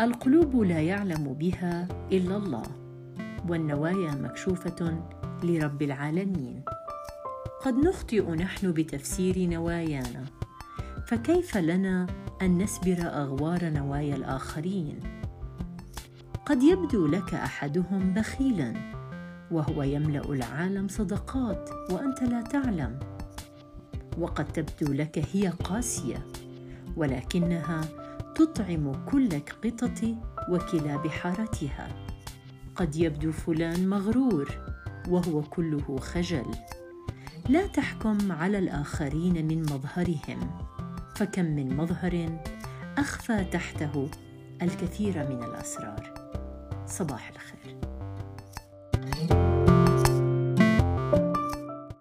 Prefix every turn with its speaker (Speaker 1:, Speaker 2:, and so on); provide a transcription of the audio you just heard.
Speaker 1: القلوب لا يعلم بها إلا الله والنوايا مكشوفة لرب العالمين. قد نخطئ نحن بتفسير نوايانا فكيف لنا أن نسبر أغوار نوايا الآخرين؟ قد يبدو لك أحدهم بخيلا وهو يملأ العالم صدقات وأنت لا تعلم. وقد تبدو لك هي قاسية ولكنها تطعم كل قطط وكلاب حارتها قد يبدو فلان مغرور وهو كله خجل. لا تحكم على الآخرين من مظهرهم. فكم من مظهر أخفى تحته الكثير من الأسرار. صباح الخير.